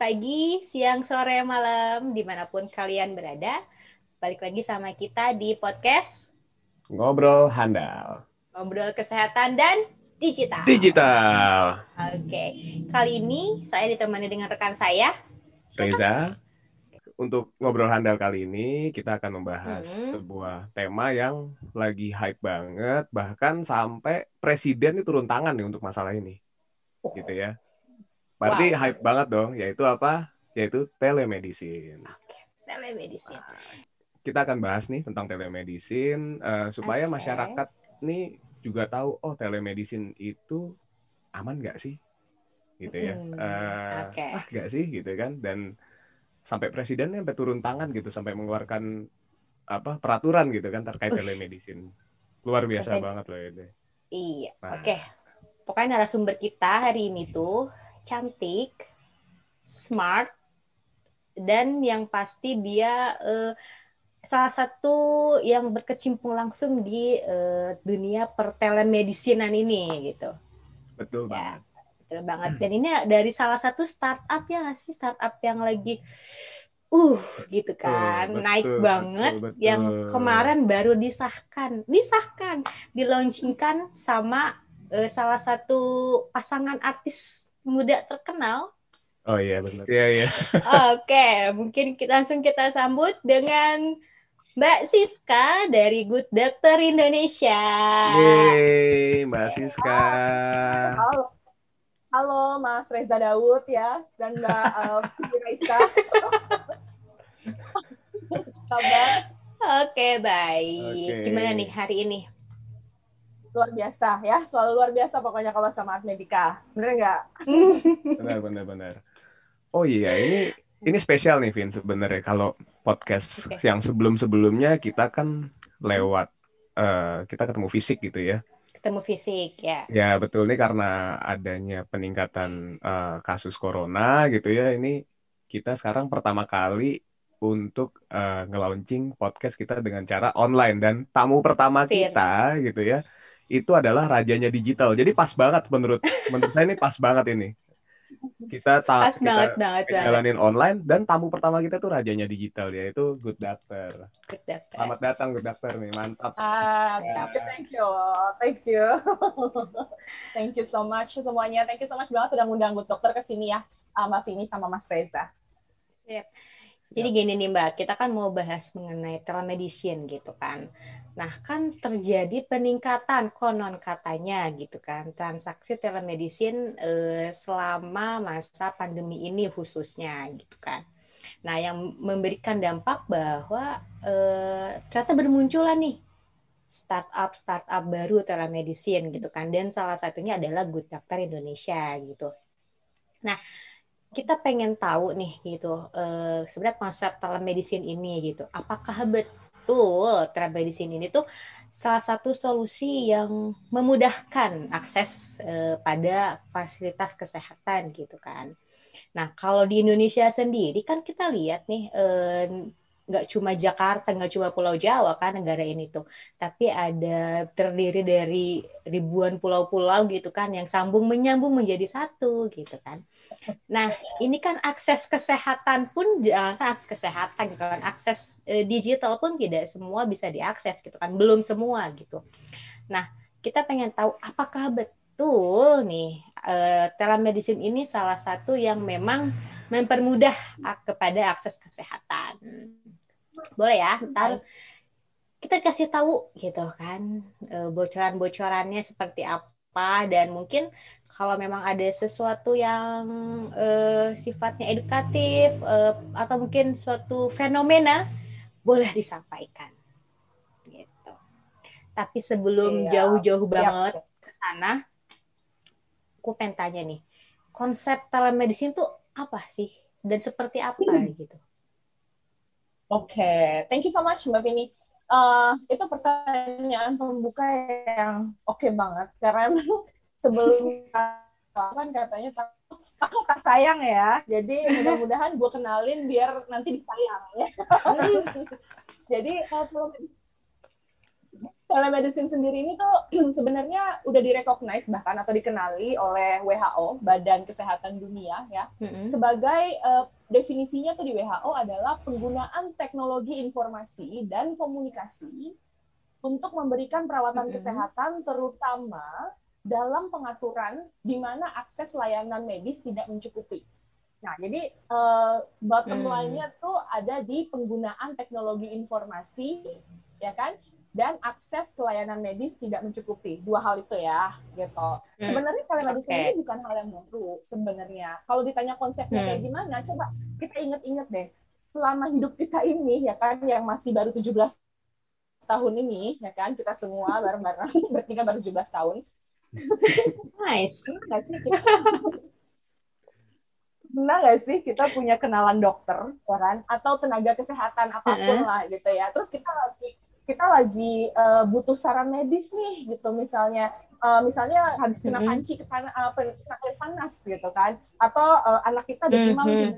pagi, siang, sore, malam, di mana pun kalian berada. Balik lagi sama kita di podcast Ngobrol Handal. Ngobrol Kesehatan dan Digital. Digital. Oke, kali ini saya ditemani dengan rekan saya. Reza. Untuk ngobrol handal kali ini kita akan membahas Hmm. sebuah tema yang lagi hype banget, bahkan sampai presiden itu turun tangan nih untuk masalah ini, Oh, gitu ya. Berarti Wow. hype banget dong, yaitu apa? Yaitu telemedicine. telemedicine. Kita akan bahas nih tentang telemedicine eh, supaya Oke. masyarakat nih juga tahu, oh telemedicine itu aman nggak sih, gitu ya. Hmm, Eh, oke. Sah nggak sih, gitu kan? Dan sampai presidennya sampai turun tangan gitu, sampai mengeluarkan apa peraturan gitu kan terkait telemedicine. Luar biasa Sampai- banget loh ini. Iya, Nah. oke. Pokoknya narasumber kita hari ini tuh cantik, smart, dan yang pasti dia eh, salah satu yang berkecimpung langsung di eh, dunia pertelemedicinan ini gitu. Betul Ya. banget. Betul banget. Dan ini dari salah satu startup ya sih startup yang lagi uh gitu kan betul, naik betul, banget betul. yang kemarin baru disahkan disahkan dilaunchingkan sama eh, salah satu pasangan artis muda terkenal Oh iya benar. Iya iya. oke mungkin kita langsung kita sambut dengan Mbak Siska dari Good Doctor Indonesia Yeay, Mbak Siska. Halo. Halo Mas Reza Daud ya dan Mbak uh, Raisa. Kabar oke baik Oke. gimana nih hari ini luar biasa ya, selalu luar biasa pokoknya kalau sama Art Medica. Bener nggak? Benar benar benar. Oh iya, ini ini spesial nih Vin sebenarnya kalau podcast Oke. yang sebelum-sebelumnya kita kan lewat eh, kita ketemu fisik gitu ya. ketemu fisik ya Ya betul nih karena adanya peningkatan eh, kasus corona gitu ya. Ini kita sekarang pertama kali untuk eh, nge-launching podcast kita dengan cara online dan tamu pertama kita gitu ya. Itu adalah rajanya digital. Jadi pas banget menurut menurut saya ini pas banget ini. Kita ta- pas kita banget banget banget jalanin online dan tamu pertama kita tuh rajanya digital yaitu Good Doctor. Good Doctor. Selamat datang Good Doctor nih, mantap. Ah, Ya. thank you, thank you, thank you, thank you so much semuanya. Thank you so much banget udah ngundang Good Dokter ke sini ya, uh, Mbak Vini sama Mas Reza. Sip. Jadi gini nih Mbak, kita kan mau bahas mengenai telemedicine gitu kan. Nah kan terjadi peningkatan konon katanya gitu kan transaksi telemedicine eh, selama masa pandemi ini khususnya gitu kan. Nah yang memberikan dampak bahwa eh, ternyata bermunculan nih startup startup baru telemedicine gitu kan dan salah satunya adalah Good Doctor Indonesia gitu. Nah kita pengen tahu nih gitu eh, sebenarnya konsep telemedicine ini gitu. Apakah betul telemedicine ini tuh salah satu solusi yang memudahkan akses eh, pada fasilitas kesehatan gitu kan? Nah kalau di Indonesia sendiri kan kita lihat nih eh, nggak cuma Jakarta nggak cuma Pulau Jawa kan negara ini tuh tapi ada terdiri dari ribuan pulau-pulau gitu kan yang sambung menyambung menjadi satu gitu kan Nah, ini kan akses kesehatan pun jangan akses kesehatan gitu kan, akses eh, digital pun tidak semua bisa diakses gitu kan, belum semua gitu. Nah, kita pengen tahu apakah betul nih eh, telemedicine ini salah satu yang memang mempermudah kepada akses kesehatan. Boleh ya, ntar kita kasih tahu gitu kan eh, bocoran-bocorannya seperti apa dan mungkin kalau memang ada sesuatu yang eh, sifatnya edukatif eh, atau mungkin suatu fenomena boleh disampaikan gitu. Tapi sebelum Iya. jauh-jauh Siap, banget ke sana, aku pengen tanya nih, konsep telemedicine tuh apa sih dan seperti apa gitu? Oke, thank you so much Mbak Vini. Eh, itu pertanyaan pembuka yang oke banget karena sebelum kan katanya aku tak sayang ya, jadi mudah-mudahan gue kenalin biar nanti disayang ya. jadi kalau telemedicine sendiri ini tuh sebenarnya udah direcognize bahkan atau dikenali oleh WHO Badan Kesehatan Dunia ya mm-hmm. sebagai uh, definisinya tuh di WHO adalah penggunaan teknologi informasi dan komunikasi untuk memberikan perawatan mm-hmm. kesehatan terutama dalam pengaturan di mana akses layanan medis tidak mencukupi. Nah, jadi uh, bottom hmm. line-nya tuh ada di penggunaan teknologi informasi, ya kan? Dan akses ke layanan medis tidak mencukupi. Dua hal itu ya, gitu. Hmm. Sebenarnya telemedicine okay. ini bukan hal yang baru sebenarnya. Kalau ditanya konsepnya hmm. kayak gimana, coba kita inget-inget deh. Selama hidup kita ini, ya kan, yang masih baru 17 tahun ini, ya kan, kita semua bareng-bareng bertiga baru 17 tahun. nice. Enggak sih kita pernah nggak sih kita punya kenalan dokter, ya kan? Atau tenaga kesehatan apa pun uh -huh. lah gitu ya. Terus kita lagi kita lagi uh, butuh saran medis nih gitu. Misalnya uh, misalnya habis kena panci kena, uh, kena air panas gitu kan. Atau uh, anak kita demam mm -hmm.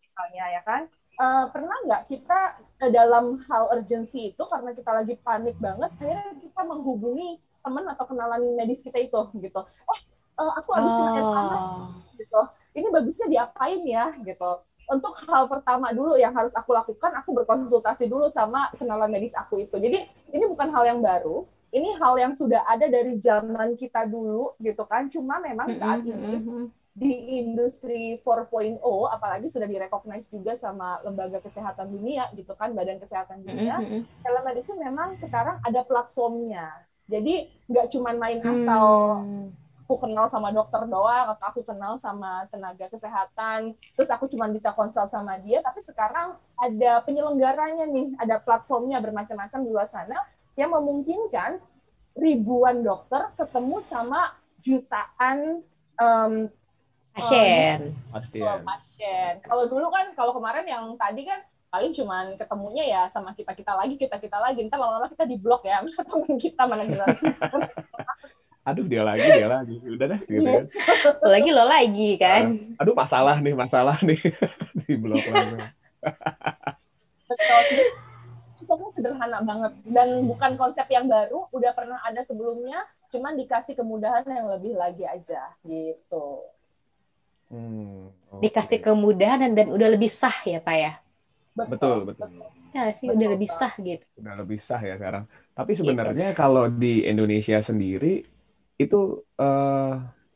misalnya ya kan. Uh, pernah nggak kita uh, dalam hal urgensi itu karena kita lagi panik banget akhirnya kita menghubungi teman atau kenalan medis kita itu gitu. Eh uh, aku habis oh. kena air panas oh. gitu. Ini bagusnya diapain ya? Gitu untuk hal pertama dulu yang harus aku lakukan aku berkonsultasi dulu sama kenalan medis aku itu. Jadi ini bukan hal yang baru. Ini hal yang sudah ada dari zaman kita dulu gitu kan. Cuma memang saat ini di industri 4.0 apalagi sudah direcognize juga sama lembaga kesehatan dunia gitu kan badan kesehatan dunia mm-hmm. telemedicine memang sekarang ada platformnya. Jadi nggak cuma main asal mm aku kenal sama dokter doang atau aku kenal sama tenaga kesehatan. Terus aku cuma bisa konsul sama dia tapi sekarang ada penyelenggaranya nih ada platformnya bermacam-macam di luar sana yang memungkinkan ribuan dokter ketemu sama jutaan um, pasien. um, pasien. kalau dulu kan kalau kemarin yang tadi kan paling cuman ketemunya ya sama kita kita lagi kita kita lagi. Ntar lama-lama kita di blok ya teman kita mana jelas aduh dia lagi dia lagi. Udah deh gitu kan. Lagi lo lagi kan? Aduh masalah nih masalah nih. Di blog betul. Konsepnya sederhana banget. Dan bukan konsep yang baru udah pernah ada sebelumnya cuman dikasih kemudahan yang lebih lagi aja gitu. Hmm, okay. dikasih kemudahan dan, dan udah lebih sah ya pak ya? Betul betul, betul. ya sih betul, udah lebih sah gitu. Udah lebih sah ya sekarang. Tapi gitu. sebenarnya gitu. kalau di Indonesia sendiri itu uh,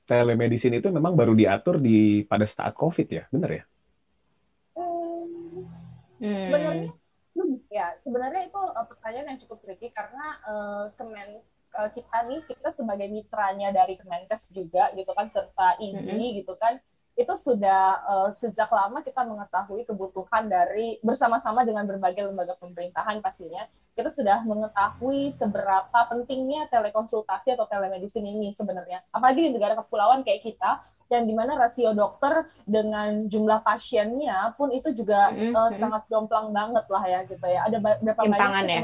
telemedicine itu memang baru diatur di pada saat COVID ya, benar ya? Hmm. Sebenarnya ya, sebenarnya itu uh, pertanyaan yang cukup tricky karena uh, Kemen uh, kita nih kita sebagai mitranya dari Kemenkes juga gitu kan serta mm -hmm. gitu kan itu sudah uh, sejak lama kita mengetahui kebutuhan dari bersama-sama dengan berbagai lembaga pemerintahan pastinya kita sudah mengetahui seberapa pentingnya telekonsultasi atau telemedicine ini sebenarnya apalagi di negara kepulauan kayak kita yang di mana rasio dokter dengan jumlah pasiennya pun itu juga mm -hmm. uh, sangat jomplang banget lah ya gitu ya ada berapa banyak ya?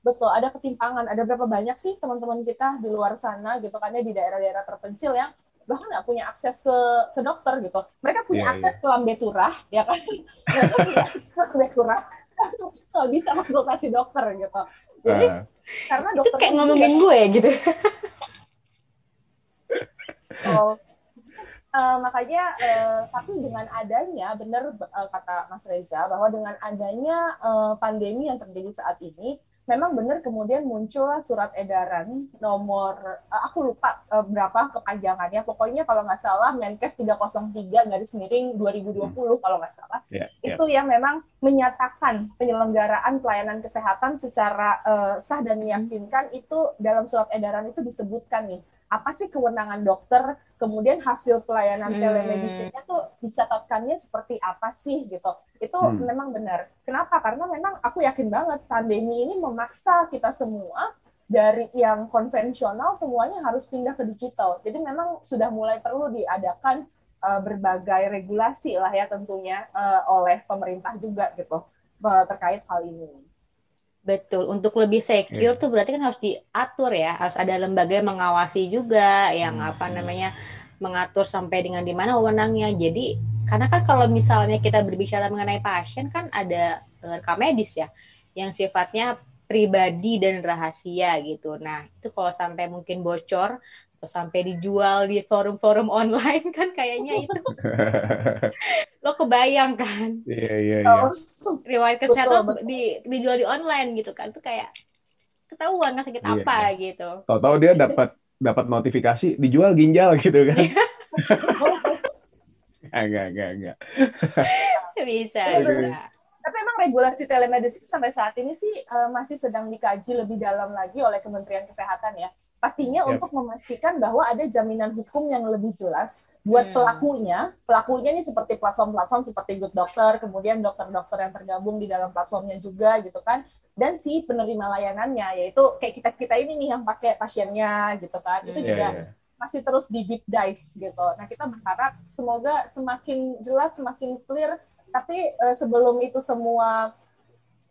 betul ada ketimpangan ada berapa banyak sih teman-teman kita di luar sana gitu kan ya di daerah-daerah terpencil yang bahkan nggak punya akses ke ke dokter gitu. Mereka punya yeah, akses yeah. ke lambe turah, ya kan? Mereka punya akses ke lambe turah, nggak bisa konsultasi dokter gitu. Jadi uh. karena dokter itu kayak ngomongin gue gitu. oh, uh, makanya uh, tapi dengan adanya benar uh, kata Mas Reza bahwa dengan adanya uh, pandemi yang terjadi saat ini memang benar kemudian muncul surat edaran nomor uh, aku lupa uh, berapa kepanjangannya pokoknya kalau nggak salah Menkes 303 garis miring 2020 hmm. kalau nggak salah yeah, yeah. itu yang memang menyatakan penyelenggaraan pelayanan kesehatan secara uh, sah dan meyakinkan itu dalam surat edaran itu disebutkan nih apa sih kewenangan dokter, kemudian hasil pelayanan hmm. telemedicine-nya tuh dicatatkannya seperti apa sih gitu. Itu hmm. memang benar. Kenapa? Karena memang aku yakin banget pandemi ini memaksa kita semua dari yang konvensional semuanya harus pindah ke digital. Jadi memang sudah mulai perlu diadakan uh, berbagai regulasi lah ya tentunya uh, oleh pemerintah juga gitu uh, terkait hal ini. Betul, untuk lebih secure yeah. tuh berarti kan harus diatur ya, harus ada lembaga yang mengawasi juga, yang hmm. apa namanya mengatur sampai dengan di mana wewenangnya. Jadi karena kan kalau misalnya kita berbicara mengenai pasien kan ada rekam medis ya, yang sifatnya pribadi dan rahasia gitu. Nah, itu kalau sampai mungkin bocor atau sampai dijual di forum-forum online kan kayaknya itu lo kebayang kan? Iya iya iya. Riwayat kesehatan di dijual di online gitu kan. Itu kayak ketahuan kan sakit Iya, apa gitu. Tahu-tahu dia dapat dapat notifikasi dijual ginjal gitu kan. Enggak, enggak, enggak. Bisa, Iya, bisa. Tapi emang regulasi telemedicine sampai saat ini sih eh, masih sedang dikaji lebih dalam lagi oleh Kementerian Kesehatan ya. Pastinya Yap. untuk memastikan bahwa ada jaminan hukum yang lebih jelas buat Hmm. pelakunya. Pelakunya ini seperti platform-platform seperti Good Doctor, kemudian dokter-dokter yang tergabung di dalam platformnya juga gitu kan. Dan si penerima layanannya yaitu kayak kita-kita ini nih yang pakai pasiennya gitu kan. Itu Hmm. juga Iya, iya. masih terus di deep dive gitu. Nah kita berharap semoga semakin jelas, semakin clear. Tapi eh, sebelum itu semua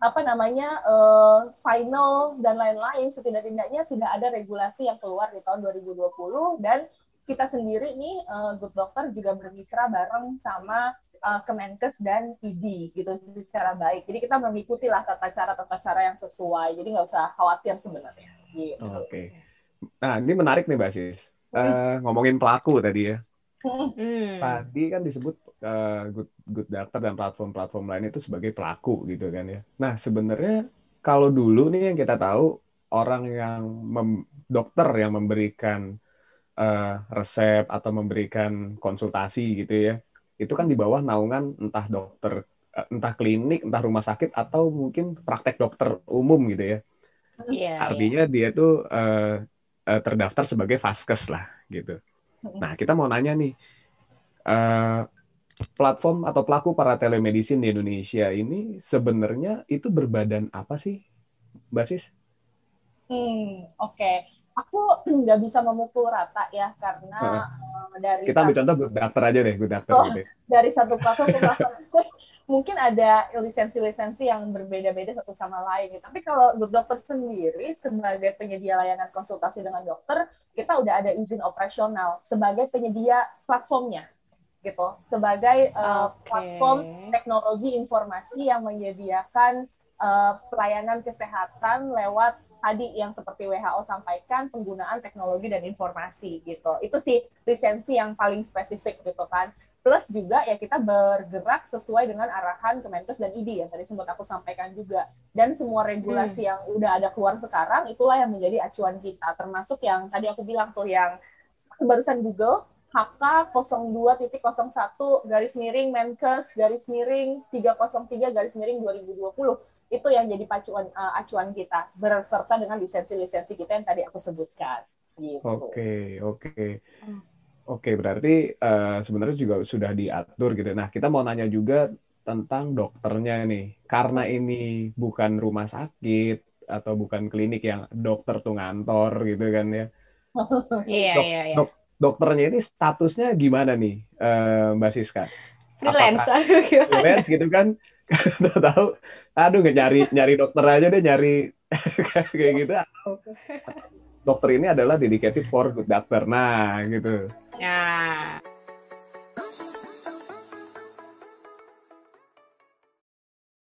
apa namanya eh, final dan lain-lain, setidak-tidaknya sudah ada regulasi yang keluar di tahun 2020 dan kita sendiri nih eh, Good Doctor juga bermitra bareng sama eh, Kemenkes dan ID gitu secara baik. Jadi kita mengikuti lah tata cara tata cara yang sesuai. Jadi nggak usah khawatir sebenarnya. Gitu. Oke. Nah, ini menarik nih, Mbak Sis. Eh, ngomongin pelaku tadi ya. Hmm. Tadi kan disebut eh, good good doctor dan platform-platform lain itu sebagai pelaku gitu kan ya. Nah, sebenarnya kalau dulu nih yang kita tahu orang yang mem- dokter yang memberikan eh, resep atau memberikan konsultasi gitu ya. Itu kan di bawah naungan entah dokter eh, entah klinik, entah rumah sakit atau mungkin praktek dokter umum gitu ya. Iya, iya. Artinya dia tuh eh, terdaftar sebagai vaskes lah gitu. Nah, kita mau nanya nih, eh, platform atau pelaku para telemedicine di Indonesia ini sebenarnya itu berbadan apa sih, Mbak Sis? Hmm, oke. Aku nggak bisa memukul rata ya karena eh, dari Kita ambil satu, contoh doctor aja deh, doctor Oh. dari satu platform ke platform mungkin ada lisensi-lisensi yang berbeda-beda satu sama lain. gitu. Tapi kalau Good Doctor sendiri sebagai penyedia layanan konsultasi dengan dokter, kita udah ada izin operasional sebagai penyedia platformnya, gitu. Sebagai Oke. platform teknologi informasi yang menyediakan eh, pelayanan kesehatan lewat tadi yang seperti WHO sampaikan penggunaan teknologi dan informasi gitu. Itu sih lisensi yang paling spesifik gitu kan. Plus juga ya kita bergerak sesuai dengan arahan Kemenkes dan ID yang tadi sempat aku sampaikan juga. Dan semua regulasi yang udah ada keluar sekarang itulah yang menjadi acuan kita. Termasuk yang tadi aku bilang tuh yang barusan Google HK 02.01 garis miring Menkes garis miring 303 garis miring 2020 itu yang jadi pacuan eh, acuan kita berserta dengan lisensi-lisensi kita yang tadi aku sebutkan gitu. Oke, oke. Hmm. Oke, berarti eh, sebenarnya juga sudah diatur gitu. Nah, kita mau nanya juga tentang dokternya nih. Karena ini bukan rumah sakit atau bukan klinik yang dokter tuh ngantor gitu kan ya. Iya, Dok- iya, iya. dok- dokternya ini statusnya gimana nih, eh, Mbak Siska? Freelance. Freelance gitu kan? Tahu, aduh nyari nyari dokter aja deh nyari kayak gitu. Atau dokter ini adalah dedicated for good doctor. Nah, gitu. Nah,